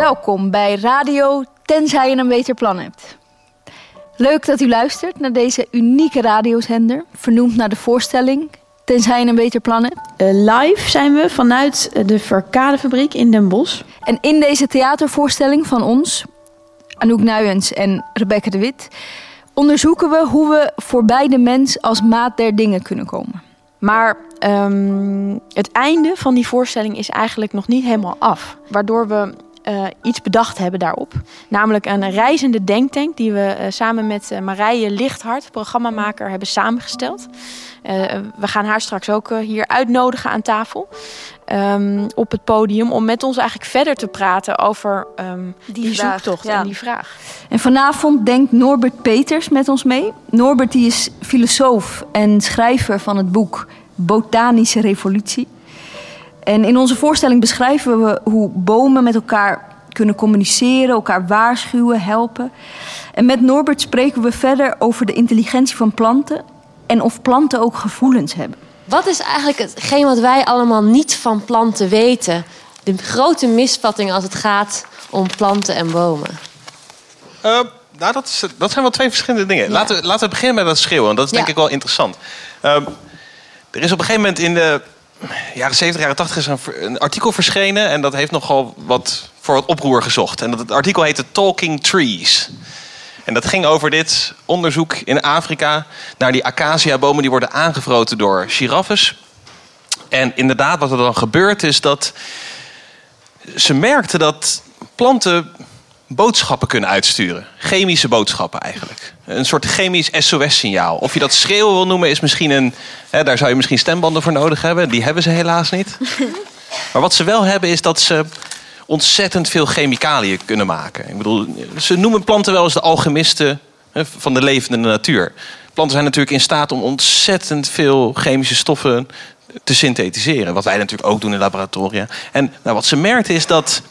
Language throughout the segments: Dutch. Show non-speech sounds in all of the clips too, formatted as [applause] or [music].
Welkom bij Radio Tenzij je een beter plan hebt. Leuk dat u luistert naar deze unieke radiozender, vernoemd naar de voorstelling Tenzij je een beter plan hebt. Eh, live zijn we vanuit de Verkadefabriek in Den Bosch. En in deze theatervoorstelling van ons, Anouk Nuyens en Rebecca de Wit, onderzoeken we hoe we voorbij de mens als maat der dingen kunnen komen. Maar ehm, het einde van die voorstelling is eigenlijk nog niet helemaal af. Waardoor we eh, iets bedacht hebben daarop. Namelijk een reizende denktank die we eh, samen met uh, Marije Lichthart, programmamaker, hebben samengesteld. we gaan haar straks ook hier uitnodigen aan tafel. Um, op het podium om met ons eigenlijk verder te praten over um, die, die zoektocht ja. en die vraag. En vanavond denkt Norbert Peters met ons mee. Norbert die is filosoof en schrijver van het boek Botanische Revolutie. En in onze voorstelling beschrijven we hoe bomen met elkaar kunnen communiceren, elkaar waarschuwen, helpen. En met Norbert spreken we verder over de intelligentie van planten en of planten ook gevoelens hebben. Wat is eigenlijk hetgeen wat wij allemaal niet van planten weten? De grote misvatting als het gaat om planten en bomen. Uh, nou, dat, is, dat zijn wel twee verschillende dingen. Ja. Laten, we, laten we beginnen met dat schreeuwen, want dat is denk ja. ik wel interessant. Uh, er is op een gegeven moment in de jaren 70, jaren 80 is een, een, artikel verschenen. En dat heeft nogal wat voor wat oproer gezocht. En dat, het artikel heette Talking Trees. En dat ging over dit onderzoek in Afrika naar die acacia-bomen die worden aangevroten door giraffes. En inderdaad, wat er dan gebeurt is dat ze merkten dat planten boodschappen kunnen uitsturen. Chemische boodschappen eigenlijk. Een soort chemisch SOS-signaal. Of je dat schreeuwen wil noemen, is misschien een. Hè, daar zou je misschien stembanden voor nodig hebben. Die hebben ze helaas niet. [laughs] Maar wat ze wel hebben, is dat ze ontzettend veel chemicaliën kunnen maken. Ik bedoel, ze noemen planten wel eens de alchemisten van de levende natuur. Planten zijn natuurlijk in staat om ontzettend veel chemische stoffen te synthetiseren. Wat wij natuurlijk ook doen in laboratoria. En nou, wat ze merkten is dat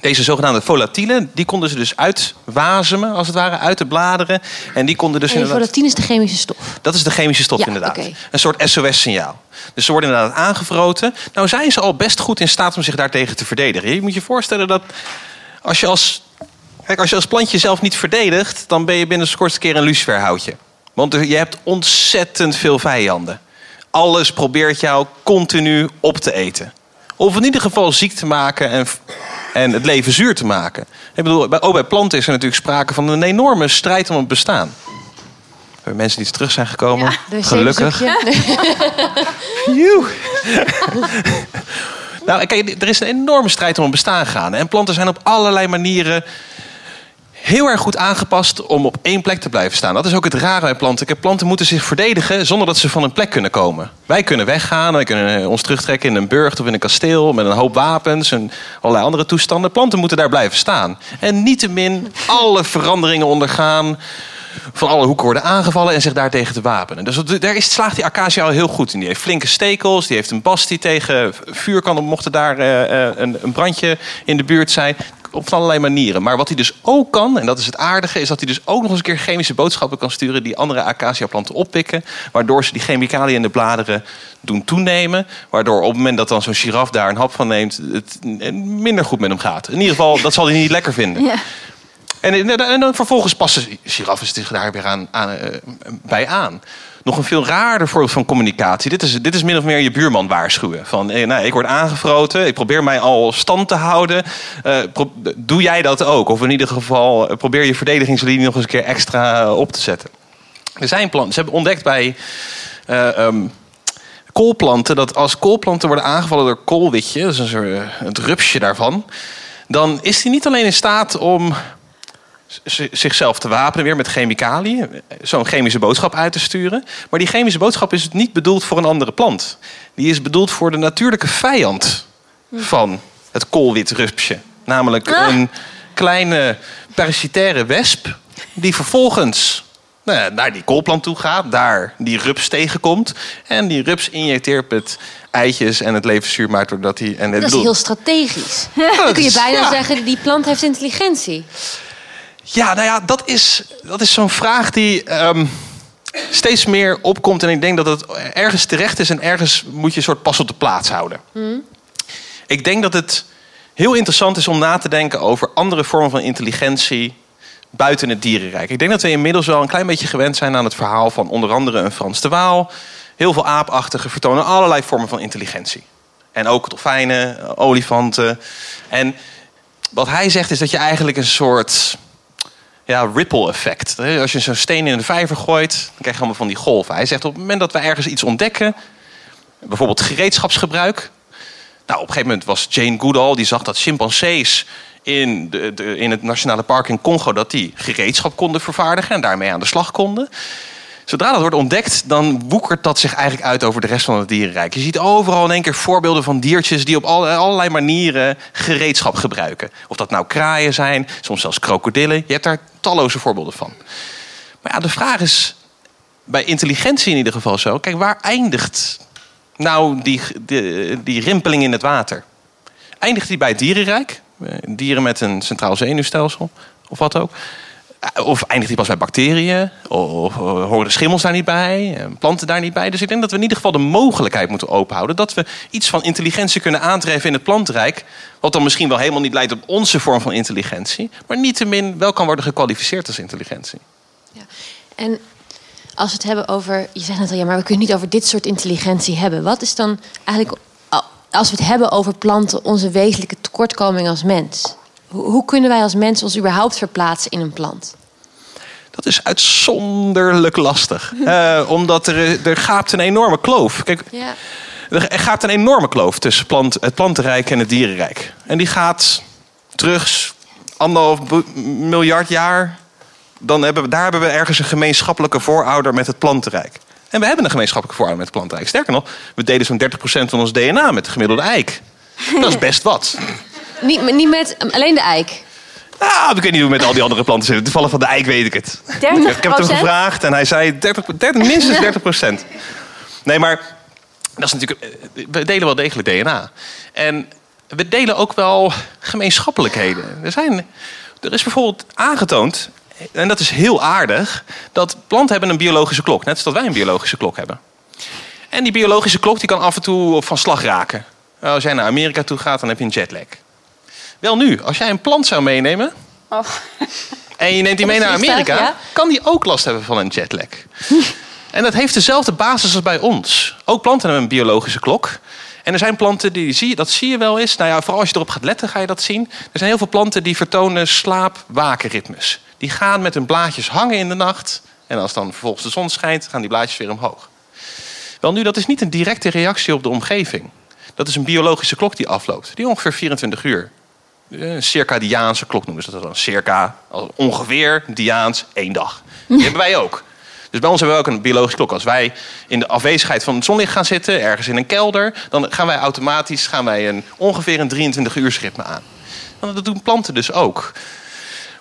deze zogenaamde volatielen, die konden ze dus uitwasemen, als het ware, uit de bladeren. En die konden dus. En volatine is de chemische stof. Dat is de chemische stof, inderdaad. Okay. Een soort SOS-signaal. Dus ze worden inderdaad aangevroten. Nou zijn ze al best goed in staat om zich daartegen te verdedigen. Je moet je voorstellen dat als je als, kijk, als, je als plantje zelf niet verdedigt, dan ben je binnen de kortste keer een luciferhoutje. Want je hebt ontzettend veel vijanden. Alles probeert jou continu op te eten. Of in ieder geval ziek te maken en, en het leven zuur te maken. Ik bedoel, ook bij planten is er natuurlijk sprake van een enorme strijd om het bestaan. We hebben mensen die terug zijn gekomen. Ja, Gelukkig. [laughs] nou, kijk, er is een enorme strijd om het bestaan gaande. En planten zijn op allerlei manieren heel erg goed aangepast om op één plek te blijven staan. Dat is ook het rare bij planten. Planten moeten zich verdedigen zonder dat ze van een plek kunnen komen. Wij kunnen weggaan, wij kunnen ons terugtrekken in een burcht of in een kasteel met een hoop wapens en allerlei andere toestanden. Planten moeten daar blijven staan. En niettemin alle veranderingen ondergaan van alle hoeken worden aangevallen en zich daartegen te wapenen. Dus daar is, slaagt die acacia al heel goed in. Die heeft flinke stekels, die heeft een bast die tegen vuur kan, mocht er daar uh, een, een, brandje in de buurt zijn op allerlei manieren. Maar wat hij dus ook kan, en dat is het aardige, is dat hij dus ook nog eens een keer chemische boodschappen kan sturen die andere acacia-planten oppikken. Waardoor ze die chemicaliën in de bladeren doen toenemen. Waardoor op het moment dat dan zo'n giraf daar een hap van neemt, het minder goed met hem gaat. In ieder geval, dat zal hij niet lekker vinden. Ja. En, en, dan vervolgens passen giraffen zich daar weer aan, aan, uh, bij aan nog een veel raarder voorbeeld van communicatie. Dit is, dit is min of meer je buurman waarschuwen. Van, eh, nou, ik word aangevroten, ik probeer mij al stand te houden. Uh, doe jij dat ook? Of in ieder geval, uh, probeer je verdedigingslinie nog eens een keer extra op te zetten. Er zijn planten, ze hebben ontdekt bij um, koolplanten... dat als koolplanten worden aangevallen door koolwitje... dat is een soort, het rupsje daarvan... dan is die niet alleen in staat om zichzelf te wapenen weer met chemicaliën. Zo'n chemische boodschap uit te sturen. Maar die chemische boodschap is niet bedoeld voor een andere plant. Die is bedoeld voor de natuurlijke vijand van het koolwitrupsje. Namelijk ah. een kleine parasitaire wesp. Die vervolgens nou naar die koolplant toe gaat. Daar die rups tegenkomt. En die rups injecteert met eitjes en het leven zuur maakt doordat hij... En dat is heel strategisch. Dan kun je bijna zeggen, die plant heeft intelligentie. Ja, nou ja, dat is, dat is zo'n vraag die ehm, steeds meer opkomt. En ik denk dat het ergens terecht is en ergens moet je een soort pas op de plaats houden. Hmm. Ik denk dat het heel interessant is om na te denken over andere vormen van intelligentie buiten het dierenrijk. Ik denk dat we inmiddels wel een klein beetje gewend zijn aan het verhaal van onder andere een Frans de Waal. Heel veel aapachtigen vertonen allerlei vormen van intelligentie. En ook dolfijnen, olifanten. En wat hij zegt is dat je eigenlijk een soort ja, ripple effect. Als je zo'n steen in de vijver gooit, dan krijg je allemaal van die golven. Hij zegt op het moment dat we ergens iets ontdekken, bijvoorbeeld gereedschapsgebruik. Nou, op een gegeven moment was Jane Goodall, die zag dat chimpansees in, de, de, in het nationale park in Congo... dat die gereedschap konden vervaardigen en daarmee aan de slag konden. Zodra dat wordt ontdekt, dan woekert dat zich eigenlijk uit over de rest van het dierenrijk. Je ziet overal in één keer voorbeelden van diertjes die op allerlei manieren gereedschap gebruiken. Of dat nou kraaien zijn, soms zelfs krokodillen. Je hebt daar talloze voorbeelden van. Maar ja, de vraag is, bij intelligentie in ieder geval zo. Kijk, waar eindigt nou die, die, die rimpeling in het water? Eindigt die bij het dierenrijk? Eh, dieren met een centraal zenuwstelsel of wat ook? Eh, of eindigt die pas bij bacteriën? Of horen schimmels daar niet bij? Eh, planten daar niet bij? Dus ik denk dat we in ieder geval de mogelijkheid moeten openhouden... dat we iets van intelligentie kunnen aantreffen in het plantenrijk... wat dan misschien wel helemaal niet leidt op onze vorm van intelligentie... maar niettemin wel kan worden gekwalificeerd als intelligentie. Ja. En als we het hebben over... Je zegt net al, ja, maar we kunnen niet over dit soort intelligentie hebben. Wat is dan eigenlijk, als we het hebben over planten... onze wezenlijke tekortkoming als mens... Hoe kunnen wij als mensen ons überhaupt verplaatsen in een plant? Dat is uitzonderlijk lastig. uh, [laughs] omdat er, er gaapt een enorme kloof. Kijk, ja. Er gaat een enorme kloof tussen plant, het plantenrijk en het dierenrijk. En die gaat terug anderhalf miljard jaar. Dan hebben we, daar hebben we ergens een gemeenschappelijke voorouder met het plantenrijk. En we hebben een gemeenschappelijke voorouder met het plantenrijk. Sterker nog, we delen zo'n 30% van ons DNA met de gemiddelde eik. Dat is [laughs] best wat. Niet, niet met alleen de eik? Nou, ik weet niet hoe met al die andere planten zitten. Toevallig van de eik weet ik het. 30 Ik heb het hem gevraagd en hij zei 30, 30 minstens [laughs] 30 procent. Nee, maar dat is natuurlijk, eh, we delen wel degelijk DNA. En we delen ook wel gemeenschappelijkheden. Er, zijn, er is bijvoorbeeld aangetoond, en dat is heel aardig, dat planten hebben een biologische klok. Net zoals wij een biologische klok hebben. En die biologische klok die kan af en toe van slag raken. Als jij naar Amerika toe gaat, dan heb je een jetlag. Wel nu, als jij een plant zou meenemen... Oh. en je neemt die [laughs] mee naar Amerika... kan die ook last hebben van een jetlag. [laughs] en dat heeft dezelfde basis als bij ons. Ook planten hebben een biologische klok. En er zijn planten die zie je, dat zie je wel eens. Nou ja, vooral als je erop gaat letten, ga je dat zien. Er zijn heel veel planten die vertonen slaap-wakenritmes. Die gaan met hun blaadjes hangen in de nacht. En als dan vervolgens de zon schijnt, gaan die blaadjes weer omhoog. Wel nu, dat is niet een directe reactie op de omgeving. Dat is een biologische klok die afloopt. Die ongeveer 24 uur een eh, circadiaanse klok noemen ze dat dan. Circa, ongeveer, diaans, één dag. Die [laughs] hebben wij ook. Dus bij ons hebben we ook een biologische klok. Als wij in de afwezigheid van het zonlicht gaan zitten, ergens in een kelder, dan gaan wij automatisch gaan wij een, ongeveer een 23 uur ritme aan. En dat doen planten dus ook.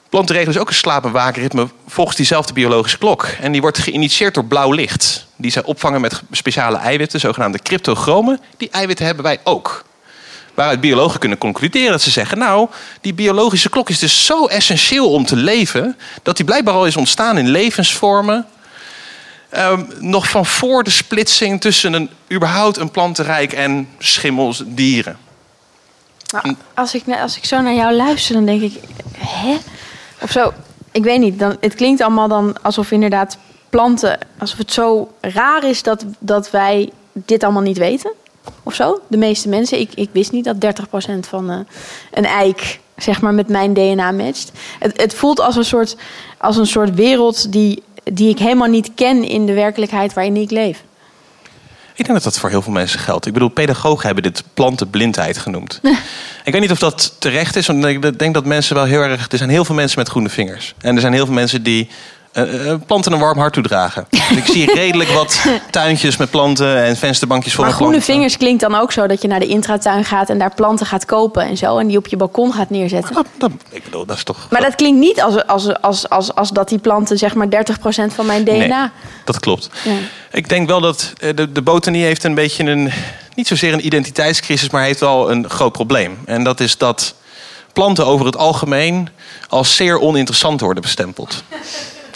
Planten regelen dus ook een slaap- en wakenritme volgens diezelfde biologische klok. En die wordt geïnitieerd door blauw licht. Die zij opvangen met speciale eiwitten, zogenaamde cryptochromen. Die eiwitten hebben wij ook. Waaruit biologen kunnen concluderen dat ze zeggen: Nou, die biologische klok is dus zo essentieel om te leven. dat die blijkbaar al is ontstaan in levensvormen. Um, nog van voor de splitsing tussen een, überhaupt een plantenrijk en schimmels, dieren. Als, ik, als ik zo naar jou luister, dan denk ik: hè? Of zo, ik weet niet. Dan, het klinkt allemaal dan alsof inderdaad planten, alsof het zo raar is dat, dat wij dit allemaal niet weten of zo. De meeste mensen. Ik, ik wist niet dat 30% van uh, een eik zeg maar, met mijn DNA matcht. Het, het voelt als een soort, als een soort wereld die, die ik helemaal niet ken in de werkelijkheid waarin ik leef. Ik denk dat dat voor heel veel mensen geldt. Ik bedoel, pedagogen hebben dit plantenblindheid genoemd. [laughs] ik weet niet of dat terecht is, want ik denk dat mensen wel heel erg. Er zijn heel veel mensen met groene vingers. En er zijn heel veel mensen die uh, planten een warm hart toedragen. [laughs] ik zie redelijk wat tuintjes met planten en vensterbankjes voor maar groene vingers klinkt dan ook zo dat je naar de intratuin gaat en daar planten gaat kopen en zo. En die op je balkon gaat neerzetten. Dat, dat, ik bedoel, dat is toch. Maar dat klinkt niet als, als, als, als, als dat die planten zeg maar 30% van mijn DNA. Nee, dat klopt. Ja. Ik denk wel dat de, de botanie heeft een beetje een. Niet zozeer een identiteitscrisis, maar heeft wel een groot probleem. En dat is dat planten over het algemeen als zeer oninteressant worden bestempeld.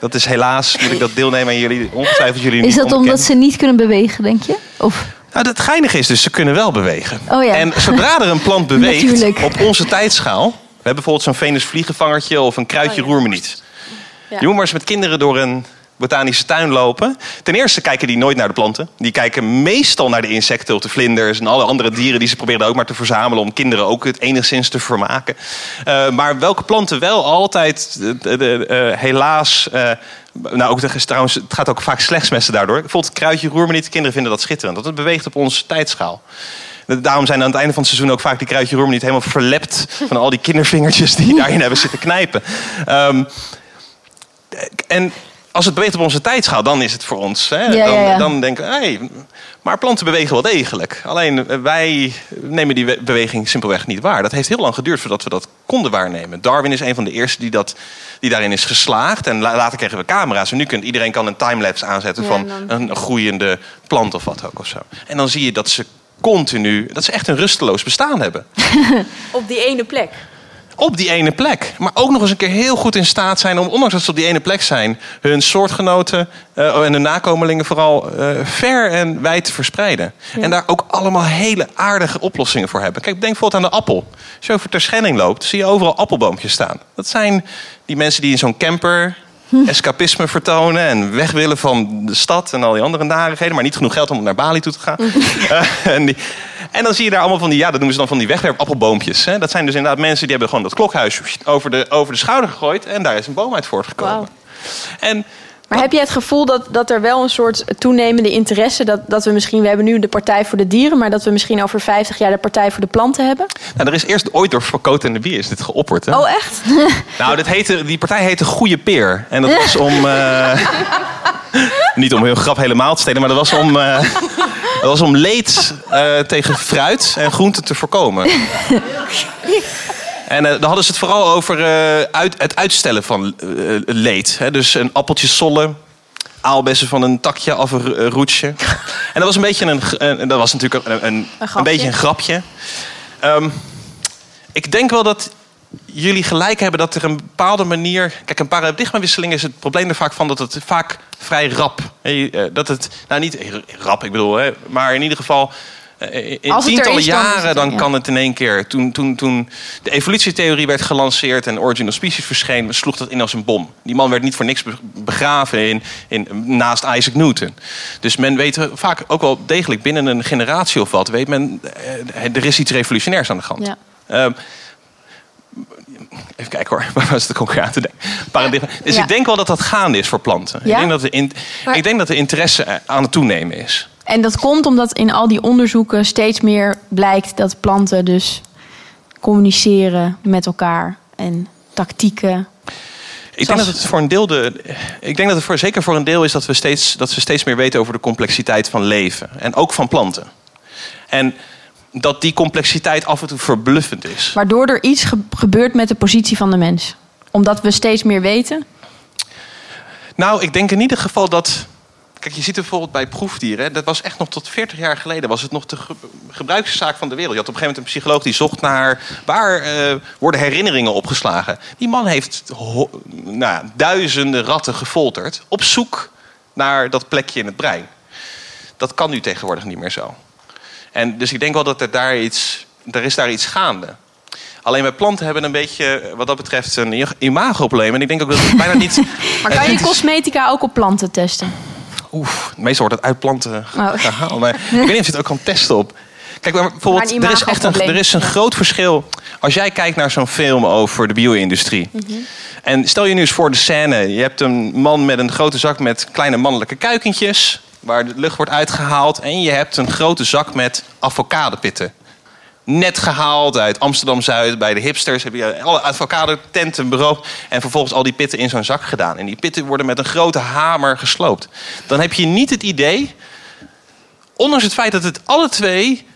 Dat is helaas, moet ik dat deelnemen aan jullie, ongetwijfeld jullie Is dat omdat ze niet kunnen bewegen, denk je? Of? Nou, het geinige is dus, ze kunnen wel bewegen. Oh ja. En zodra er een plant [laughs] beweegt Natuurlijk. op onze tijdschaal... We hebben bijvoorbeeld zo'n Venus vliegenvangertje of een kruidje Oh ja. roermeniet. Ja. Je moet maar eens met kinderen door een botanische tuin lopen. Ten eerste kijken die nooit naar de planten. Die kijken meestal naar de insecten of de vlinders... en alle andere dieren die ze proberen ook maar te verzamelen... om kinderen ook het enigszins te vermaken. Eh, maar welke planten wel altijd, eh, eh, helaas... nou, ook de, trouwens, het gaat ook vaak slechtsmessen daardoor. Bijvoorbeeld kruidje roermeniet. Kinderen vinden dat schitterend. Dat het beweegt op onze tijdschaal. Daarom zijn aan het einde van het seizoen ook vaak die kruidje roermeniet helemaal verlept... van al die kindervingertjes die [laughs] daarin hebben zitten knijpen. Ehm, en als het beweegt op onze tijdschaal, dan is het voor ons. Hè? Ja, dan, ja, ja. dan denken we, hey, maar planten bewegen wel degelijk. Alleen eh, wij nemen die we- beweging simpelweg niet waar. Dat heeft heel lang geduurd voordat we dat konden waarnemen. Darwin is een van de eerste die, dat, die daarin is geslaagd. En la- later kregen we camera's. En nu kunt iedereen kan een timelapse aanzetten Ja, van dan- een groeiende plant of wat ook of zo. En dan zie je dat ze continu, dat ze echt een rusteloos bestaan hebben. [laughs] Op die ene plek. Op die ene plek. Maar ook nog eens een keer heel goed in staat zijn om, ondanks dat ze op die ene plek zijn, hun soortgenoten eh, en hun nakomelingen vooral eh, ver en wijd te verspreiden. En daar ook allemaal hele aardige oplossingen voor hebben. Kijk, denk bijvoorbeeld aan de appel. Als je over Terschelling loopt, zie je overal appelboompjes staan. Dat zijn die mensen die in zo'n camper escapisme vertonen en weg willen van de stad en al die andere narigheden, maar niet genoeg geld om naar Bali toe te gaan. [laughs] Eh, en, die- en dan zie je daar allemaal van die, ja, dat noemen ze dan van die wegwerpappelboompjes. Hè? Dat zijn dus inderdaad mensen die hebben gewoon dat klokhuis over de, over de schouder gegooid en daar is een boom uit voortgekomen. En Maar heb je het gevoel dat, dat er wel een soort toenemende interesse... Dat, dat we misschien, we hebben nu de Partij voor de Dieren... maar dat we misschien over 50 jaar de Partij voor de Planten hebben? nou, er is eerst ooit door Verkoot en de Bier is dit geopperd. Hè? Oh, echt? [laughs] Nou, dat heette, die partij heette Goeie Peer. En dat was om. eh, [laughs] niet om heel grap helemaal te stelen, maar dat was om. eh, dat was om leed eh, tegen fruit en groenten te voorkomen. [laughs] En eh, dan hadden ze het vooral over eh, uit, het uitstellen van eh, leed. Hè? Dus een appeltje sollen, aalbessen van een takje of een ro- een roetje. En dat was een beetje een, dat was natuurlijk een, een, een, beetje een grapje. Ehm, ik denk wel dat jullie gelijk hebben dat er een bepaalde manier. Kijk, een paradigmawisseling is het probleem er vaak van dat het vaak vrij rap. Dat het, nou niet rap, ik bedoel, hè, maar in ieder geval. Eh, In Als het er tientallen is, jaren dan, kan het in één keer. Toen, toen, toen de evolutietheorie werd gelanceerd en Origin of Species verscheen, sloeg dat in als een bom. Die man werd niet voor niks be- begraven in, in, naast Isaac Newton. Dus men weet vaak ook wel degelijk binnen een generatie of wat, weet men, eh, er is iets revolutionairs aan de hand. Ja. Ehm, even kijken hoor, [laughs] waar was het concreet aan te denken? Paradigma. Dus Ja. ik denk wel dat dat gaande is voor planten. Ja? Ik, denk dat de in- Maar- ik denk dat de interesse eh, aan het toenemen is. En dat komt omdat in al die onderzoeken steeds meer blijkt... dat planten dus communiceren met elkaar en tactieken... Ik denk dat het voor een deel de. Ik denk dat het voor, zeker voor een deel is dat we, steeds, dat we steeds meer weten over de complexiteit van leven. En ook van planten. En dat die complexiteit af en toe verbluffend is. Waardoor er iets ge- gebeurt met de positie van de mens. Omdat we steeds meer weten. Nou, ik denk in ieder geval dat. Kijk, je ziet het bijvoorbeeld bij proefdieren. Dat was echt nog tot 40 jaar geleden. Was het nog de ge- gebruikszaak van de wereld. Je had op een gegeven moment een psycholoog die zocht naar. waar eh, worden herinneringen opgeslagen? Die man heeft nou, duizenden ratten gefolterd. op zoek naar dat plekje in het brein. Dat kan nu tegenwoordig niet meer zo. En dus ik denk wel dat er daar iets. er is daar iets gaande. Alleen wij planten hebben een beetje, wat dat betreft, een imagoprobleem. En ik denk ook dat het bijna niet. [laughs] Maar kan je cosmetica ook op planten testen? Oef, meestal wordt het uit planten Oh. gehaald. Maar [laughs] ik weet niet of je het ook kan testen op. Kijk, bijvoorbeeld, er is echt een, er is een groot verschil. Als jij kijkt naar zo'n film over de bio-industrie. Mhm. En stel je nu eens voor de scène. Je hebt een man met een grote zak met kleine mannelijke kuikentjes. Waar de lucht wordt uitgehaald. En je hebt een grote zak met avocadopitten. Net gehaald uit Amsterdam-Zuid bij de hipsters. Heb je alle avocado-tenten beroofd. En vervolgens al die pitten in zo'n zak gedaan. En die pitten worden met een grote hamer gesloopt. Dan heb je niet het idee... Ondanks het feit dat het alle twee...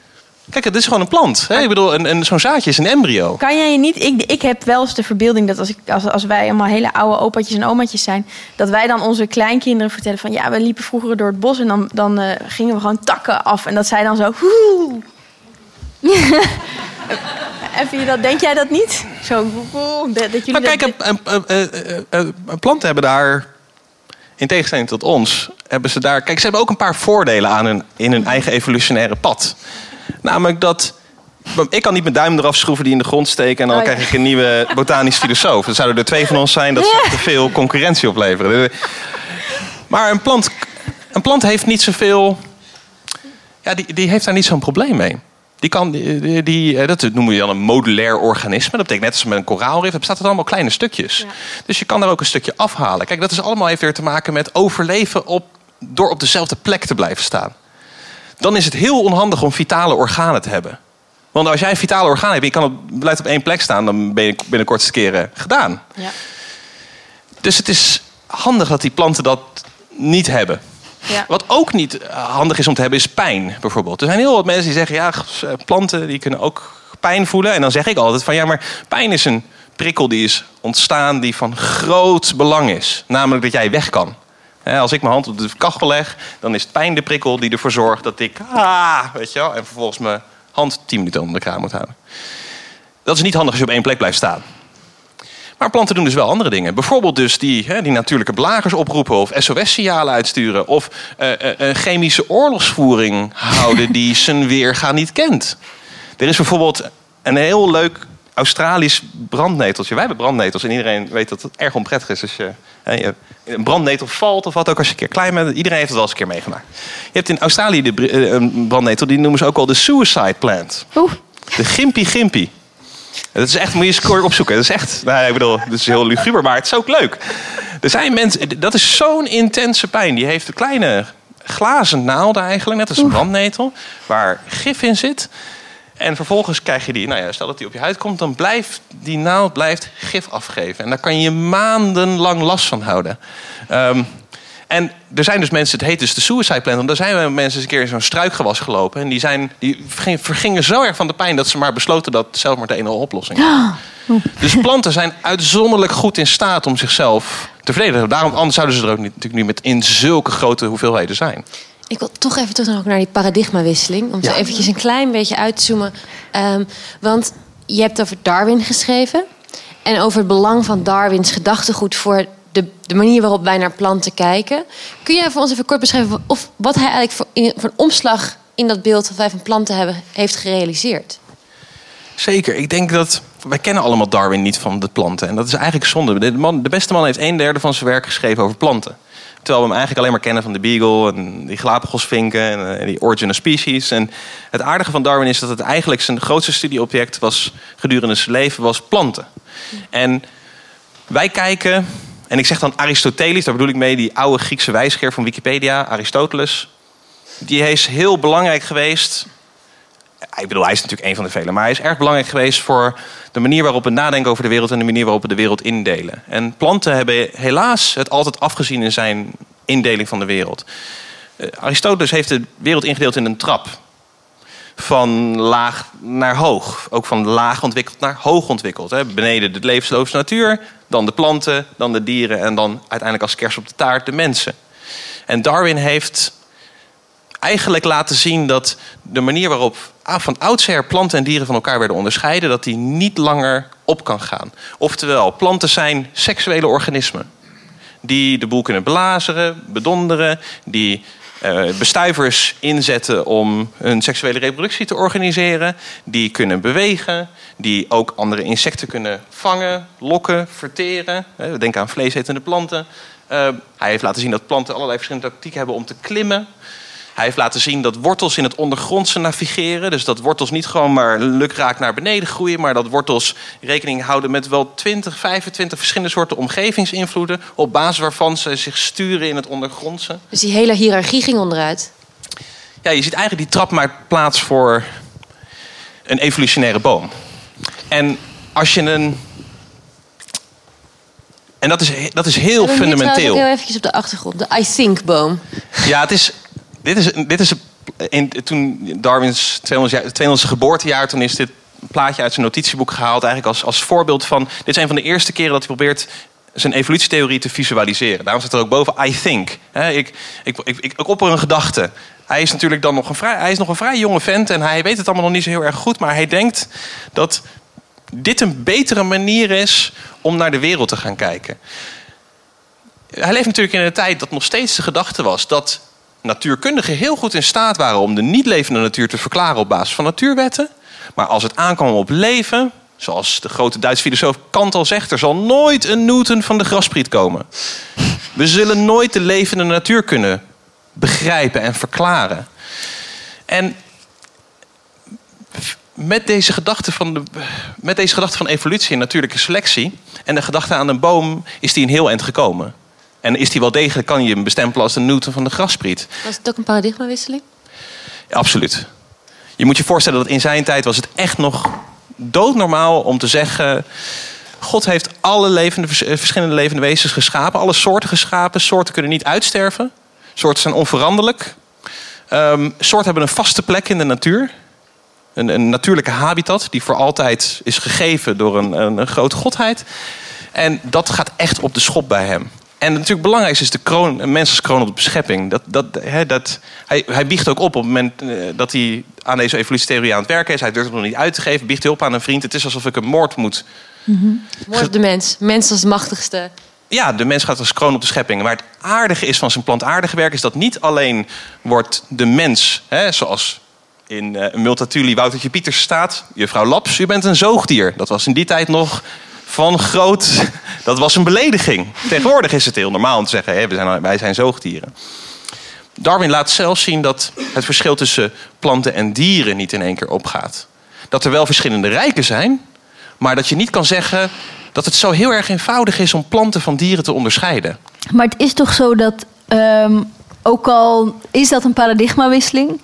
Kijk, het is gewoon een plant. Hè? Ik bedoel, een, een, zo'n zaadje is een embryo. Kan jij je niet... Ik, ik heb wel eens de verbeelding dat als, ik, als, als wij allemaal hele oude opaatjes en omaatjes zijn... dat wij dan onze kleinkinderen vertellen van... ja, we liepen vroeger door het bos en dan, dan eh, gingen we gewoon takken af. En dat zij dan zo... Woe. En vind je dat, denk jij dat niet? Zo, dat, dat jullie Maar dat- kijk, planten hebben daar... in tegenstelling tot ons, hebben ze daar. Kijk, ze hebben ook een paar voordelen aan hun, in hun eigen evolutionaire pad. Namelijk dat. Ik kan niet mijn duim eraf schroeven die in de grond steken en dan Oh, ja. krijg ik een nieuwe botanisch filosoof. Dan zouden er twee van ons zijn, dat zou te veel concurrentie opleveren. Maar een plant, een plant heeft niet zoveel. Ja, die, die heeft daar niet zo'n probleem mee. Die kan, die, die- eh, dat noemen we dan een modulair organisme. Dat betekent net als met een koraalrif. Het bestaat uit allemaal kleine stukjes. Dus je kan daar ook een stukje afhalen. Kijk, dat is allemaal even weer te maken met overleven op, door op dezelfde plek te blijven staan. Dan is het heel onhandig om vitale organen te hebben. Want als jij een vitale orgaan hebt en je kan op, blijft op één plek staan, dan ben je binnen kortste keren gedaan. Ja. Dus het is handig dat die planten dat niet hebben. Wat ook niet eh, handig is om te hebben, is pijn bijvoorbeeld. Er zijn heel wat mensen die zeggen, ja, eh, planten die kunnen ook pijn voelen. En dan zeg ik altijd van, ja, maar pijn is een prikkel die is ontstaan die van groot belang is. Namelijk dat jij weg kan. Als ik mijn hand op de kachel leg, dan is pijn de prikkel die ervoor zorgt dat ik, ah, weet je wel, en vervolgens mijn hand 10 minuten onder de kraan moet houden. Dat is niet handig als je op één plek blijft staan. Maar planten doen dus wel andere dingen. Bijvoorbeeld dus die, hè, die natuurlijke blagers oproepen of SOS-signalen uitsturen. Of een chemische oorlogsvoering houden die [laughs] zijn weerga niet kent. Er is bijvoorbeeld een heel leuk Australisch brandneteltje. Wij hebben brandnetels en iedereen weet dat het erg onprettig is als je, hè, je een brandnetel valt of wat ook als je een keer klein bent. Iedereen heeft het wel eens een keer meegemaakt. Je hebt in Australië de, eh, een brandnetel, die noemen ze ook wel de suicide plant. Oeh. De gimpy gimpy. Dat is echt, moet je score opzoeken. Dat is echt, nou, ik bedoel, dat is heel luguber, maar het is ook leuk. Er zijn mensen, dat is zo'n intense pijn. Die heeft een kleine glazen naalden eigenlijk, net als een brandnetel, waar gif in zit. En vervolgens krijg je die, nou ja, stel dat die op je huid komt, dan blijft die naald blijft gif afgeven. En daar kan je maandenlang last van houden. Ehm, en er zijn dus mensen, het heet dus de suicide plant. Daar zijn we mensen eens een keer in zo'n struikgewas gelopen. En die, zijn, die vergingen- zo erg van de pijn dat ze maar besloten dat zelf maar de enige oplossing was. Dus planten zijn uitzonderlijk goed in staat om zichzelf te verdedigen. Daarom anders zouden ze er ook niet, natuurlijk niet met in zulke grote hoeveelheden zijn. Ik wil toch even terug naar die paradigmawisseling. Om zo Ja. eventjes een klein beetje uit te zoomen. Ehm, want je hebt over Darwin geschreven. En over het belang van Darwins gedachtegoed voor de, manier waarop wij naar planten kijken. Kun jij voor ons even kort beschrijven of wat hij eigenlijk voor een omslag in dat beeld dat wij van planten hebben, heeft gerealiseerd? Zeker. Ik denk dat. Wij kennen allemaal Darwin niet van de planten. En dat is eigenlijk zonde. De, man, de beste man heeft een derde van zijn werk geschreven over planten. Terwijl we hem eigenlijk alleen maar kennen van de Beagle en die Galapagosvinken en eh, die Origin of Species. En het aardige van Darwin is dat het eigenlijk zijn grootste studieobject was gedurende zijn leven was planten. En wij kijken, en ik zeg dan Aristoteles, daar bedoel ik mee die oude Griekse wijsgeer van Wikipedia, Aristoteles. Die is heel belangrijk geweest ik bedoel, hij is natuurlijk een van de velen. Maar hij is erg belangrijk geweest voor de manier waarop we nadenken over de wereld en de manier waarop we de wereld indelen. En planten hebben helaas het altijd afgezien in zijn indeling van de wereld. Eh, Aristoteles heeft de wereld ingedeeld in een trap. Van laag naar hoog. Ook van laag ontwikkeld naar hoog ontwikkeld. Beneden de levensloze natuur, dan de planten, dan de dieren en dan uiteindelijk als kers op de taart de mensen. En Darwin heeft eigenlijk laten zien dat de manier waarop van oudsher planten en dieren van elkaar werden onderscheiden, dat die niet langer op kan gaan. Oftewel, planten zijn seksuele organismen. Die de boel kunnen belazeren, bedonderen, die bestuivers inzetten om hun seksuele reproductie te organiseren, die kunnen bewegen, die ook andere insecten kunnen vangen, lokken, verteren. Eh, We denken aan vleesetende planten. Eh, hij heeft laten zien dat planten allerlei verschillende tactieken hebben om te klimmen. Hij heeft laten zien dat wortels in het ondergrondse navigeren. Dus dat wortels niet gewoon maar lukraak naar beneden groeien. Maar dat wortels rekening houden met wel 20, 25 verschillende soorten omgevingsinvloeden. Op basis waarvan ze zich sturen in het ondergrondse. Dus die hele hiërarchie ging onderuit. Ja, je ziet eigenlijk die trap maakt plaats voor een evolutionaire boom. En als je een. En dat is, dat is heel fundamenteel. ook heel eventjes op de achtergrond. De I think-boom. Ja, het is, dit is, dit is toen Darwins 200 jaar, 200ste geboortejaar, toen is dit plaatje uit zijn notitieboek gehaald. Eigenlijk als, als voorbeeld van. Dit is een van de eerste keren dat hij probeert zijn evolutietheorie te visualiseren. Daarom staat er ook boven I think. Ik, ik, ik, ik opper een gedachte. Hij is natuurlijk dan nog een vrij, hij is nog een vrij jonge vent en hij weet het allemaal nog niet zo heel erg goed. Maar hij denkt dat dit een betere manier is om naar de wereld te gaan kijken. hij leeft natuurlijk in een tijd dat nog steeds de gedachte was dat natuurkundigen heel goed in staat waren om de niet levende natuur te verklaren op basis van natuurwetten. Maar als het aankwam op leven, zoals de grote Duitse filosoof Kant al zegt, er zal nooit een Newton van de graspriet komen. We zullen nooit de levende natuur kunnen begrijpen en verklaren. En met deze gedachte van, de, met deze gedachte van evolutie en natuurlijke selectie en de gedachte aan een boom is die een heel eind gekomen. En is die wel degelijk, kan je hem bestempelen als de Newton van de graspriet. Was het ook een paradigmawisseling? Ja, absoluut. Je moet je voorstellen dat in zijn tijd was het echt nog doodnormaal om te zeggen... God heeft alle levende, verschillende levende wezens geschapen. Alle soorten geschapen. Soorten kunnen niet uitsterven. Soorten zijn onveranderlijk. Um, soorten hebben een vaste plek in de natuur. Een, een, natuurlijke habitat die voor altijd is gegeven door een, een, een grote godheid. En dat gaat echt op de schop bij hem. En natuurlijk het belangrijkste is de kroon, een mens als kroon op de beschepping. Dat, dat, dat, hij, hij biegt ook op op het moment uh, dat hij aan deze evolutietheorie aan het werken is. Hij durft het nog niet uit te geven. Biegt hij op aan een vriend. Het is alsof ik een moord moet. Mm -hmm. Moord op de mens. Mens als machtigste. Ja, de mens gaat als kroon op de schepping. Maar het aardige is van zijn plantaardige werk... is dat niet alleen wordt de mens, hè, zoals in uh, Multatuli Woutertje Pieters staat... juffrouw Laps, u bent een zoogdier. Dat was in die tijd nog van groot. Dat was een belediging. Tegenwoordig is het heel normaal om te zeggen: wij, zijn, wij zijn zoogdieren. Darwin laat zelfs zien dat het verschil tussen planten en dieren niet in één keer opgaat. Dat er wel verschillende rijken zijn, maar dat je niet kan zeggen dat het zo heel erg eenvoudig is om planten van dieren te onderscheiden. Maar het is toch zo dat, um, ook al is dat een paradigmawisseling,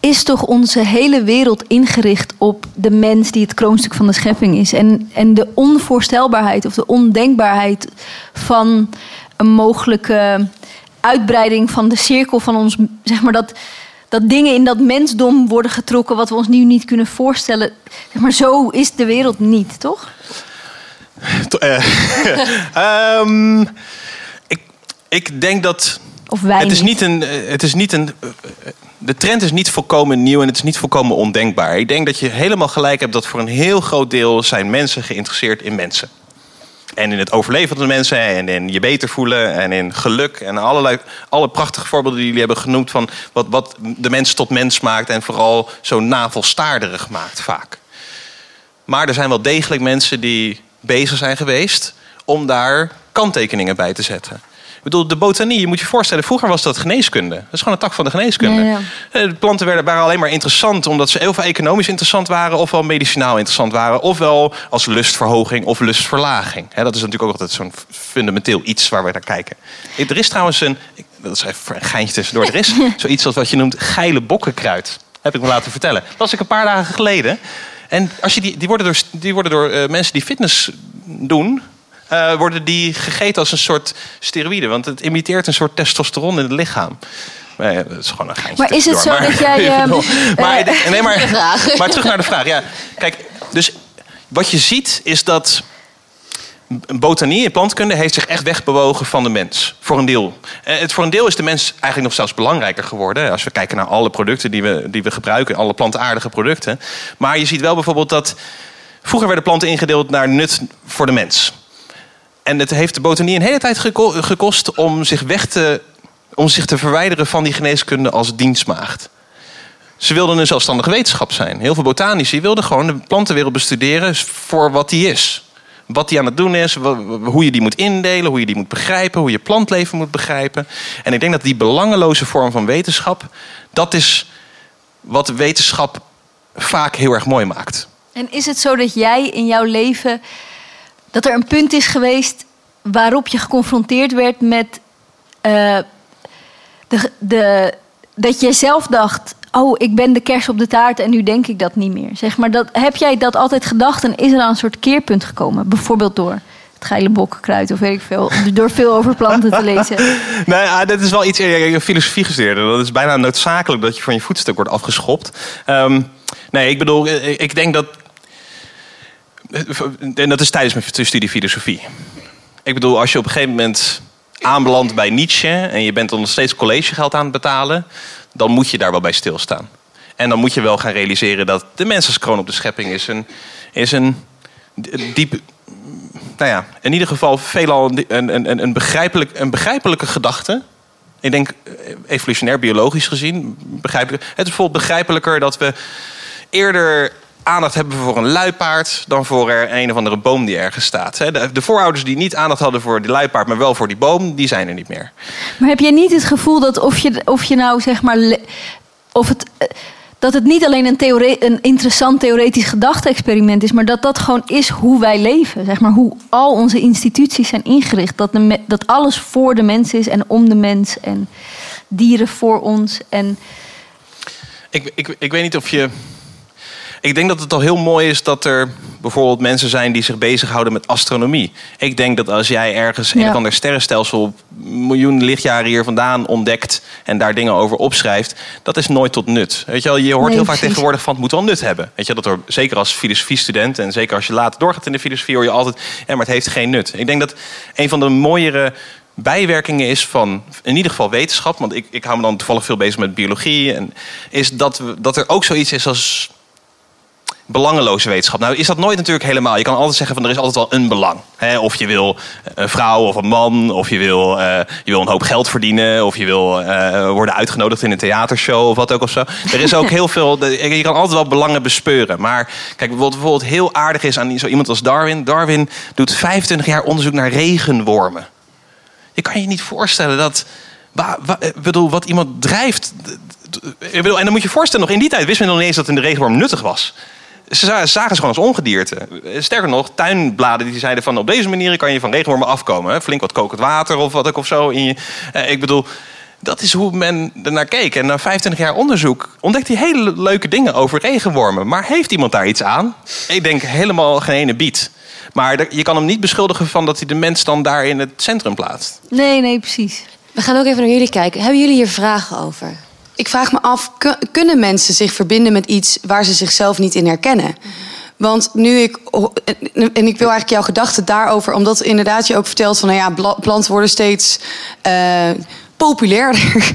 is toch onze hele wereld ingericht op de mens die het kroonstuk van de schepping is. En, en de onvoorstelbaarheid of de ondenkbaarheid van een mogelijke uitbreiding van de cirkel van ons, zeg maar dat. Dat dingen in dat mensdom worden getrokken wat we ons nu niet kunnen voorstellen. Zeg maar zo is de wereld niet, toch? um, [laughs] ik, ik denk dat. Of wij het is niet. niet een. Het is niet een de trend is niet volkomen nieuw en het is niet volkomen ondenkbaar. Ik denk dat je helemaal gelijk hebt dat voor een heel groot deel zijn mensen geïnteresseerd in mensen. En in het overleven van de mensen en in je beter voelen en in geluk. En allerlei, alle prachtige voorbeelden die jullie hebben genoemd van wat, wat de mens tot mens maakt. En vooral zo navelstaarderig maakt vaak. Maar er zijn wel degelijk mensen die bezig zijn geweest om daar kanttekeningen bij te zetten. Ik bedoel, de botanie, je moet je voorstellen, vroeger was dat geneeskunde. Dat is gewoon een tak van de geneeskunde. Ja, ja. De planten werden, waren alleen maar interessant omdat ze heel veel economisch interessant waren, ofwel medicinaal interessant waren, ofwel als lustverhoging of lustverlaging. dat is natuurlijk ook altijd zo'n fundamenteel iets waar we naar kijken. Er is trouwens een, dat is even een geintje tussendoor, er is [laughs] zoiets als wat je noemt geile bokkenkruid. Heb ik me laten vertellen. Dat was ik een paar dagen geleden. En als je die, die worden door, die worden door uh, mensen die fitness doen, uh, worden die gegeten als een soort steroïde. Want het imiteert een soort testosteron in het lichaam. Maar ja, dat is gewoon een geintje. Maar is het zo maar, dat jij... [laughs] Uh, maar, nee, maar, [laughs] maar terug naar de vraag. Ja, kijk, dus wat je ziet is dat botanie en plantkunde heeft zich echt wegbewogen van de mens. Voor een deel. Het, voor een deel is de mens eigenlijk nog zelfs belangrijker geworden. Als we kijken naar alle producten die we, die we gebruiken. Alle plantaardige producten. Maar je ziet wel bijvoorbeeld dat... Vroeger werden planten ingedeeld naar nut voor de mens. En het heeft de botanie een hele tijd gekost om zich, weg te, om zich te verwijderen van die geneeskunde als dienstmaagd. Ze wilden een zelfstandige wetenschap zijn. Heel veel botanici wilden gewoon de plantenwereld bestuderen voor wat die is. Wat die aan het doen is, hoe je die moet indelen, hoe je die moet begrijpen, hoe je plantleven moet begrijpen. En ik denk dat die belangeloze vorm van wetenschap, dat is wat wetenschap vaak heel erg mooi maakt. En is het zo dat jij in jouw leven dat er een punt is geweest waarop je geconfronteerd werd met uh, de, de, dat je zelf dacht: Oh, ik ben de kers op de taart en nu denk ik dat niet meer. Zeg maar, dat, heb jij dat altijd gedacht en is er aan een soort keerpunt gekomen? Bijvoorbeeld door het geile bokkenkruid of weet ik veel. Door veel over planten te lezen. [laughs] nee, ah, dat is wel iets in filosofie. Dat is bijna noodzakelijk dat je van je voetstuk wordt afgeschopt. Um, nee, ik bedoel, ik denk dat en dat is tijdens mijn studie filosofie. Ik bedoel, als je op een gegeven moment aanbelandt bij Nietzsche en je bent dan nog steeds collegegeld aan het betalen, dan moet je daar wel bij stilstaan. En dan moet je wel gaan realiseren dat de mens als kroon op de schepping is een, is een diep, nou ja, in ieder geval veelal een, een, een, begrijpelijk, een begrijpelijke gedachte. Ik denk evolutionair, biologisch gezien. Begrijpelijk. Het is bijvoorbeeld begrijpelijker dat we eerder aandacht hebben voor een luipaard dan voor een of andere boom die ergens staat. De, de voorouders die niet aandacht hadden voor die luipaard, maar wel voor die boom, die zijn er niet meer. Maar heb jij niet het gevoel dat of je, of je nou zeg maar. Of het, eh, dat het niet alleen een, theorie, een interessant theoretisch gedachte-experiment is, maar dat dat gewoon is hoe wij leven. Zeg maar, hoe al onze instituties zijn ingericht. Dat, de, dat alles voor de mens is en om de mens en dieren voor ons. En... Ik, ik, ik weet niet of je ik denk dat het al heel mooi is dat er bijvoorbeeld mensen zijn die zich bezighouden met astronomie. Ik denk dat als jij ergens een of ander sterrenstelsel miljoen lichtjaren hier vandaan ontdekt en daar dingen over opschrijft, dat is nooit tot nut. Weet je, wel, je hoort heel vaak tegenwoordig van het moet wel nut hebben. Weet je, dat er, zeker als filosofiestudent en zeker als je later doorgaat in de filosofie, hoor je altijd, ja, maar het heeft geen nut. Ik denk dat een van de mooiere bijwerkingen is van in ieder geval wetenschap, want ik, ik hou me dan toevallig veel bezig met biologie, en is dat, we, dat er ook zoiets is als belangeloze wetenschap. Nou is dat nooit natuurlijk helemaal. Je kan altijd zeggen van er is altijd wel een belang. of je wil een vrouw of een man, of je wil, uh, je wil een hoop geld verdienen, of je wil uh, worden uitgenodigd in een theatershow of wat ook of zo. Er is ook [laughs] heel veel. Je kan altijd wel belangen bespeuren. Maar kijk, wat bijvoorbeeld heel aardig is aan zo iemand als Darwin. Darwin doet 25 jaar onderzoek naar regenwormen. Je kan je niet voorstellen dat. Ik bedoel, wat iemand drijft. Ik bedoel, en dan moet je je voorstellen, nog in die tijd wist men nog niet eens dat een regenworm nuttig was. Ze zagen ze gewoon als ongedierte. Sterker nog, tuinbladen die zeiden van op deze manier kan je van regenwormen afkomen. Flink wat kokend water of wat ook of zo. In je, eh, ik bedoel, dat is hoe men ernaar keek. En na 25 jaar onderzoek ontdekt hij hele leuke dingen over regenwormen. Maar heeft iemand daar iets aan? Ik denk helemaal geen ene bied. Maar je kan hem niet beschuldigen van dat hij de mens dan daar in het centrum plaatst. Nee, nee, precies. We gaan ook even naar jullie kijken. Hebben jullie hier vragen over? Ik vraag me af, kunnen mensen zich verbinden met iets waar ze zichzelf niet in herkennen? Want nu ik. En ik wil eigenlijk jouw gedachten daarover, omdat inderdaad je ook vertelt van, nou ja, planten worden steeds uh, populairder.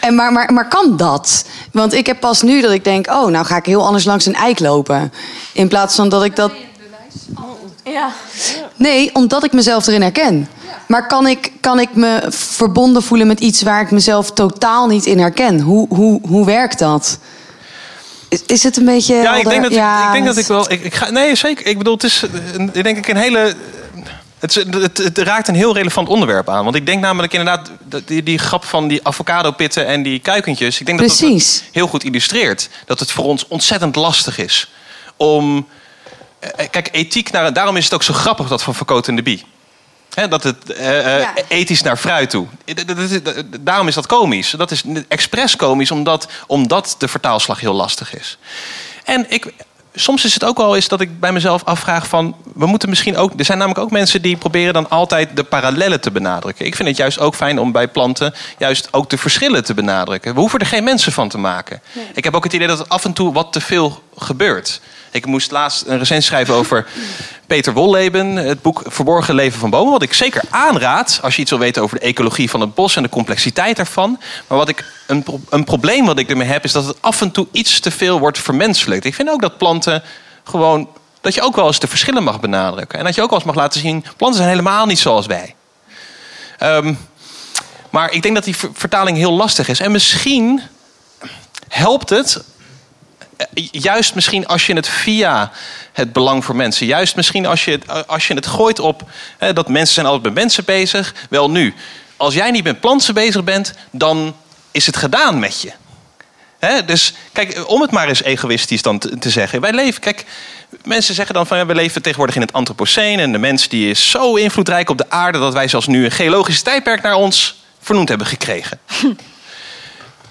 En maar, maar, maar kan dat? Want ik heb pas nu dat ik denk, oh, nou ga ik heel anders langs een eik lopen. In plaats van dat ik dat. Ja. Nee, omdat ik mezelf erin herken. Maar kan ik, kan ik me verbonden voelen met iets waar ik mezelf totaal niet in herken? Hoe, hoe, hoe werkt dat? Is, is het een beetje. Ja, ik denk dat, ik, ik, denk dat ik wel. Ik, ik ga, nee, zeker. Ik bedoel, het is ik denk ik een hele. Het, het, het, raakt een heel relevant onderwerp aan. Want ik denk namelijk inderdaad, die, die grap van die avocado-pitten en die kuikentjes. Ik denk dat dat heel goed illustreert. Dat het voor ons ontzettend lastig is om. Eh, kijk, ethiek, naar, daarom is het ook zo grappig dat van Verkoot en de Bie dat het uh, ethisch naar fruit toe. Daarom is dat komisch. Dat is expres komisch, omdat, omdat de vertaalslag heel lastig is. En ik, soms is het ook wel eens dat ik bij mezelf afvraag van... we moeten misschien ook... Er zijn namelijk ook mensen die proberen dan altijd de parallellen te benadrukken. Ik vind het juist ook fijn om bij planten juist ook de verschillen te benadrukken. We hoeven er geen mensen van te maken. Ik heb ook het idee dat er af en toe wat te veel gebeurt. Ik moest laatst een recensie schrijven over Peter Wolleben, het boek Verborgen Leven van Bomen. Wat ik zeker aanraad als je iets wil weten over de ecologie van het bos en de complexiteit daarvan. Maar wat ik, een, een probleem wat ik ermee heb, is dat het af en toe iets te veel wordt vermenselijkt. Ik vind ook dat planten gewoon. dat je ook wel eens de verschillen mag benadrukken. En dat je ook wel eens mag laten zien: planten zijn helemaal niet zoals wij. Um, maar ik denk dat die vertaling heel lastig is. En misschien helpt het juist misschien als je het via het belang voor mensen, juist misschien als je, het, als je het gooit op hè, dat mensen zijn altijd met mensen bezig. Wel nu, als jij niet met planten bezig bent, dan is het gedaan met je. dus kijk, om het maar eens egoïstisch dan te, zeggen. Wij leven, kijk, mensen zeggen dan van ja, we leven tegenwoordig in het Anthropocene. En de mens die is zo invloedrijk op de aarde dat wij zelfs nu een geologisch tijdperk naar ons vernoemd hebben gekregen. [laughs]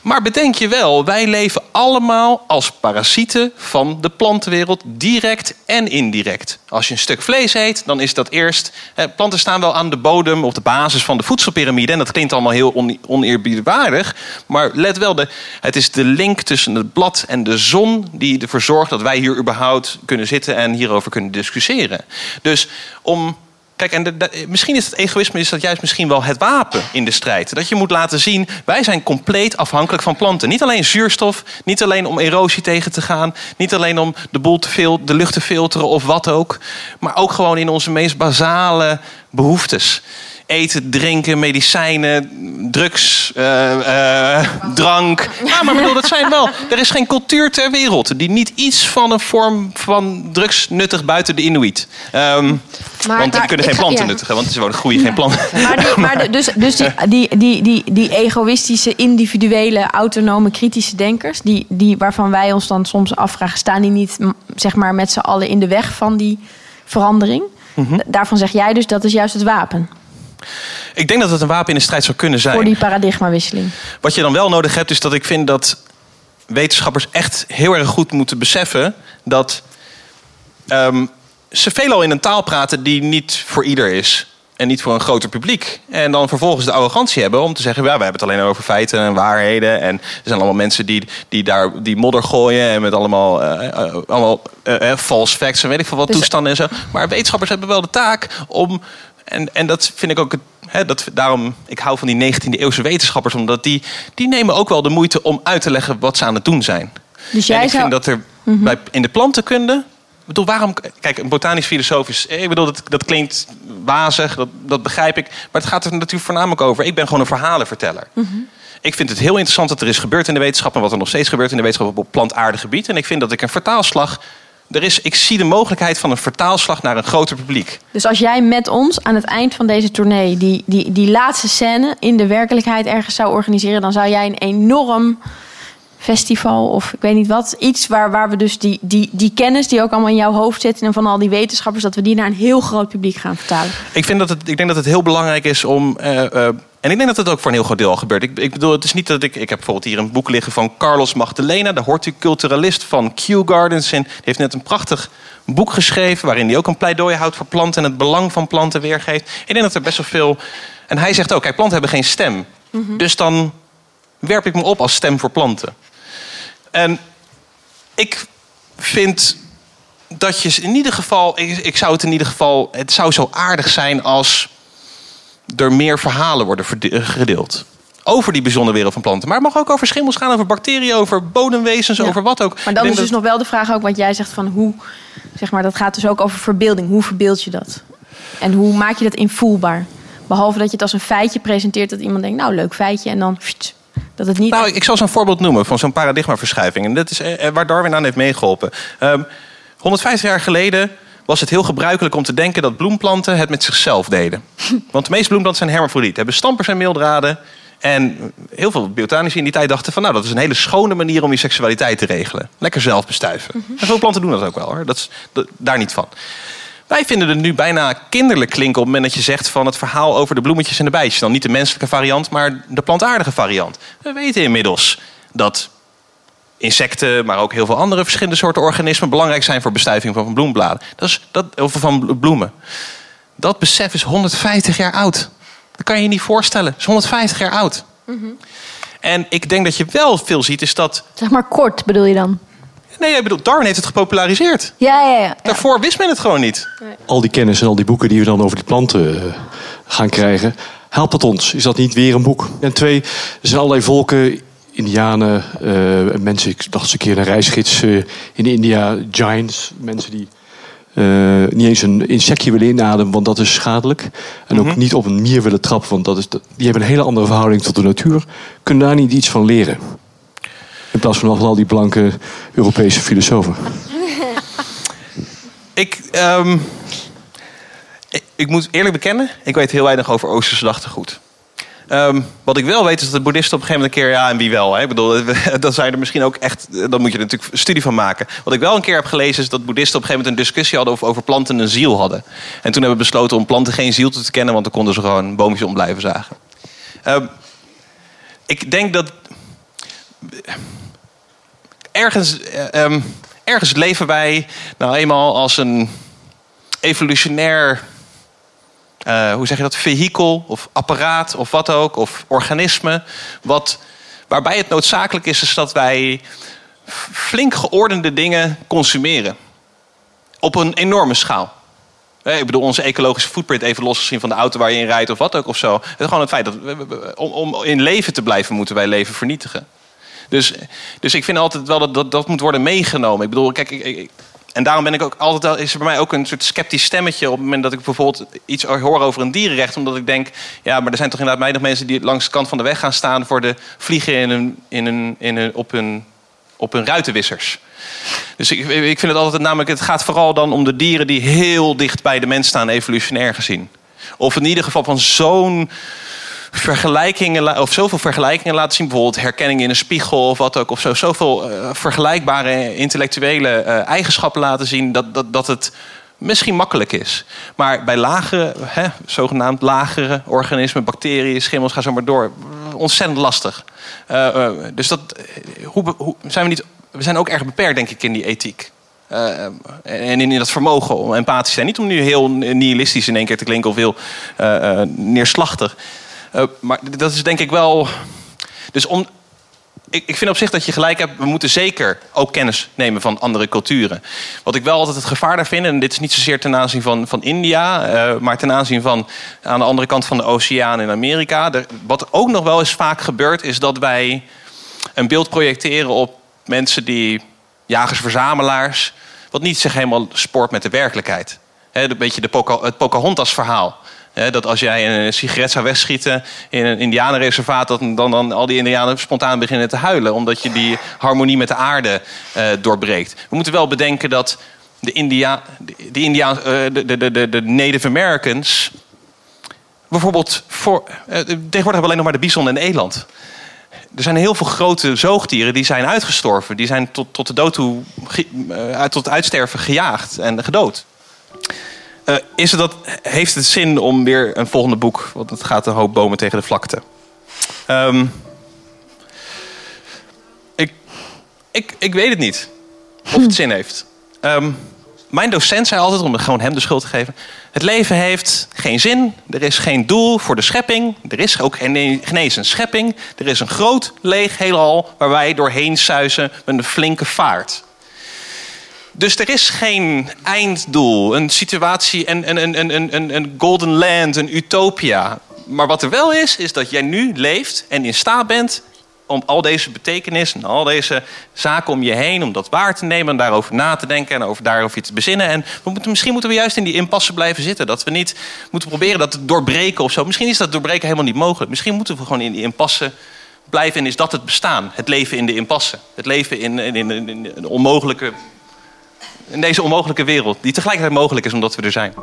Maar bedenk je wel, wij leven allemaal als parasieten van de plantenwereld, direct en indirect. Als je een stuk vlees eet, dan is dat eerst. planten staan wel aan de bodem, op de basis van de voedselpyramide. En dat klinkt allemaal heel oneerbiedwaardig. Maar let wel, de, het is de link tussen het blad en de zon die ervoor zorgt dat wij hier überhaupt kunnen zitten en hierover kunnen discussiëren. Dus om Kijk, en misschien is het egoïsme is dat juist misschien wel het wapen in de strijd. Dat je moet laten zien, wij zijn compleet afhankelijk van planten. Niet alleen zuurstof, niet alleen om erosie tegen te gaan, niet alleen om de boel te veel, de lucht te filteren of wat ook, maar ook gewoon in onze meest basale behoeftes. Eten, drinken, medicijnen, drugs, eh, eh, drank. Ja, maar bedoel, dat zijn wel. Er is geen cultuur ter wereld die niet iets van een vorm van drugs nuttigt buiten de Inuit. Ehm, want die kunnen geen [laughs] ga- planten ja. nuttigen, want ze wonen groeien geen planten. Maar, die, maar de- dus, dus die, die, die, die, egoïstische, individuele, autonome, kritische denkers, die, die, waarvan wij ons dan soms afvragen, staan die niet zeg maar, met z'n allen in de weg van die verandering? Mhm. Daarvan zeg jij dus dat is juist het wapen Ik denk dat het een wapen in de strijd zou kunnen zijn. voor die paradigmawisseling. Wat je dan wel nodig hebt, is dat ik vind dat wetenschappers echt heel erg goed moeten beseffen dat ehm, ze veelal in een taal praten die niet voor ieder is. En niet voor een groter publiek. En dan vervolgens de arrogantie hebben om te zeggen: ja, we hebben het alleen over feiten en waarheden. En er zijn allemaal mensen die, die daar die modder gooien. En met allemaal, eh, eh, allemaal eh, false facts en weet ik veel wat Dus- toestanden en zo. Maar wetenschappers hebben wel de taak om. En, en dat vind ik ook het. Hè, dat, daarom, ik hou van die 19e eeuwse wetenschappers, omdat die, die nemen ook wel de moeite om uit te leggen wat ze aan het doen zijn. Dus en jij ik zou. Mhm. vind dat er bij, in de plantenkunde. Ik bedoel, waarom. Kijk, een botanisch filosoof is. Ik bedoel, dat, dat klinkt wazig, dat, dat begrijp ik. Maar het gaat er natuurlijk voornamelijk over. Ik ben gewoon een verhalenverteller. Mhm. Ik vind het heel interessant wat er is gebeurd in de wetenschap. en wat er nog steeds gebeurt in de wetenschap op plantaardig gebied. En ik vind dat ik een vertaalslag. Er is, ik zie de mogelijkheid van een vertaalslag naar een groter publiek. Dus als jij met ons aan het eind van deze tournee die, die, die laatste scène in de werkelijkheid ergens zou organiseren, dan zou jij een enorm festival of ik weet niet wat, iets waar, waar we dus die, die, die kennis die ook allemaal in jouw hoofd zit en van al die wetenschappers, dat we die naar een heel groot publiek gaan vertalen. Ik, vind dat het, ik denk dat het heel belangrijk is om. eh, eh, en ik denk dat het ook voor een heel groot deel al gebeurt. Ik, ik bedoel, het is niet dat ik. Ik heb bijvoorbeeld hier een boek liggen van Carlos Magdalena, de horticulturalist van Kew Gardens. En die heeft net een prachtig boek geschreven. waarin hij ook een pleidooi houdt voor planten en het belang van planten weergeeft. Ik denk dat er best wel veel. En hij zegt ook: kijk, planten hebben geen stem. Dus dan werp ik me op als stem voor planten. En ik vind dat je in ieder geval, ik, ik zou het in ieder geval, het zou zo aardig zijn als er meer verhalen worden gedeeld. Over die bijzondere wereld van planten. Maar het mag ook over schimmels gaan, over bacteriën, over bodemwezens, Ja. over wat ook. Maar dan is dus dat- nog wel de vraag ook wat jij zegt van hoe, zeg maar, dat gaat dus ook over verbeelding. Hoe verbeeld je dat? En hoe maak je dat invoelbaar? Behalve dat je het als een feitje presenteert dat iemand denkt, nou leuk feitje, en dan pst, dat het niet. Nou, ik zal zo'n voorbeeld noemen van zo'n paradigmaverschuiving. En dat is eh, eh, waar Darwin aan heeft meegeholpen. Ehm 150 jaar geleden was het heel gebruikelijk om te denken dat bloemplanten het met zichzelf deden. [laughs] Want de meeste bloemplanten zijn hermafrodiet, hebben stampers en meeldraden. En heel veel botanici in die tijd dachten van... nou, dat is een hele schone manier om je seksualiteit te regelen. Lekker zelf bestuiven. En veel planten doen dat ook wel, hoor. Dat is daar niet van. Wij vinden het nu bijna kinderlijk klinken op het moment dat je zegt van het verhaal over de bloemetjes en de bijtjes. Dan niet de menselijke variant, maar de plantaardige variant. We weten inmiddels dat insecten, maar ook heel veel andere verschillende soorten organismen belangrijk zijn voor bestuiving van bloembladen. Dat is, dat, of van bloemen. Dat besef is 150 jaar oud. Dat kan je je niet voorstellen. Het is 150 jaar oud. En ik denk dat je wel veel ziet, is dat. Zeg maar kort bedoel je dan? Nee, ik bedoel, Darwin heeft het gepopulariseerd. Ja, ja, ja. ja. Daarvoor wist men het gewoon niet. al die kennis en al die boeken die we dan over die planten eh, gaan krijgen, helpt het ons? Is dat niet weer een boek? En twee, er zijn allerlei volken, Indianen, eh, mensen, ik dacht eens een keer een reisgids eh, in India, giants, mensen die eh, niet eens een insectje willen inademen, want dat is schadelijk. En ook niet op een mier willen trappen, want dat is, die hebben een hele andere verhouding tot de natuur. Kunnen daar niet iets van leren? In plaats van al die blanke Europese filosofen. [laughs] Ik, ehm, ik, ik moet eerlijk bekennen, ik weet heel weinig over Oosterse gedachtegoed. Ehm, wat ik wel weet is dat de boeddhisten op een gegeven moment een keer, ja en wie wel, hè? ik bedoel, [laughs] dan zijn er misschien ook echt, dan moet je er natuurlijk studie van maken. Wat ik wel een keer heb gelezen is dat boeddhisten op een gegeven moment een discussie hadden over, over planten een ziel hadden. En toen hebben we besloten om planten geen ziel te kennen, want dan konden ze gewoon boompjes om blijven zagen. Ehm, ik denk dat ergens, eh, ehm, ergens leven wij nou eenmaal als een evolutionair, eh, hoe zeg je dat, vehikel of apparaat of wat ook, of organisme, wat, waarbij het noodzakelijk is, is dat wij flink geordende dingen consumeren. Op een enorme schaal. Ik bedoel, onze ecologische footprint even losgezien van de auto waar je in rijdt of wat ook of zo. Het is gewoon het feit dat om, om in leven te blijven moeten wij leven vernietigen. Dus, dus ik vind altijd wel dat, dat dat moet worden meegenomen. Ik bedoel, kijk, ik, en daarom ben ik ook altijd, is er bij mij ook een soort sceptisch stemmetje op het moment dat ik bijvoorbeeld iets hoor over een dierenrecht. Omdat ik denk, ja, maar er zijn toch inderdaad weinig mensen die langs de kant van de weg gaan staan voor de vliegen in een, in een, in een, op, hun, op hun ruitenwissers. Dus ik, ik vind het altijd namelijk, het gaat vooral dan om de dieren die heel dicht bij de mens staan, evolutionair gezien. Of in ieder geval van zo'n vergelijkingen, of zoveel vergelijkingen laten zien. Bijvoorbeeld herkenning in een spiegel of wat ook. Of zo. Zoveel uh, vergelijkbare intellectuele uh, eigenschappen laten zien dat, dat, dat het misschien makkelijk is. Maar bij lagere, hè, zogenaamd lagere organismen, bacteriën, schimmels, ga zo maar door. Ontzettend lastig. Uh, dus dat, hoe, hoe, zijn we niet. We zijn ook erg beperkt, denk ik, in die ethiek. En in dat vermogen om empathisch te zijn. Niet om nu heel nihilistisch in één keer te klinken of heel neerslachtig. Uh, maar dat is denk ik wel. Dus om, ik, vind op zich dat je gelijk hebt. We moeten zeker ook kennis nemen van andere culturen. Wat ik wel altijd het gevaar daar vind. En dit is niet zozeer ten aanzien van, van India. Uh, maar ten aanzien van aan de andere kant van de oceaan in Amerika. Wat ook nog wel eens vaak gebeurt. Is dat wij een beeld projecteren op mensen die. Jagers-verzamelaars. Wat niet zich helemaal spoort met de werkelijkheid. He, een beetje de het Pocahontas-verhaal dat als jij een sigaret zou wegschieten in een indianenreservaat... dat dan, dan al die indianen spontaan beginnen te huilen... omdat je die harmonie met de aarde uh, doorbreekt. We moeten wel bedenken dat de, India, de, India, uh, de, de, de, de Native Americans... bijvoorbeeld... Voor, uh, tegenwoordig hebben alleen nog maar de bison en de eland... Er zijn heel veel grote zoogdieren die zijn uitgestorven. Die zijn tot, tot de dood toe, tot uitsterven gejaagd en gedood. Uh, is het dat, heeft het zin om weer een volgende boek? Want het gaat een hoop bomen tegen de vlakte. Um, ik, ik, ik weet het niet of het zin heeft. Um, mijn docent zei altijd, om gewoon hem de schuld te geven... het leven heeft geen zin, er is geen doel voor de schepping... er is ook geen eens een schepping... er is een groot leeg heelal waar wij doorheen suizen met een flinke vaart... Dus er is geen einddoel, een situatie, een, een, golden land, een utopia. Maar wat er wel is, is dat jij nu leeft en in staat bent om al deze betekenis en al deze zaken om je heen, om dat waar te nemen en daarover na te denken en over daarover iets te bezinnen. En we moeten, misschien moeten we juist in die impasse blijven zitten. Dat we niet moeten proberen dat te doorbreken of zo. Misschien is dat doorbreken helemaal niet mogelijk. Misschien moeten we gewoon in die impasse blijven en is dat het bestaan. Het leven in de impasse. Het leven in een onmogelijke in deze onmogelijke wereld, die tegelijkertijd mogelijk is omdat we er zijn.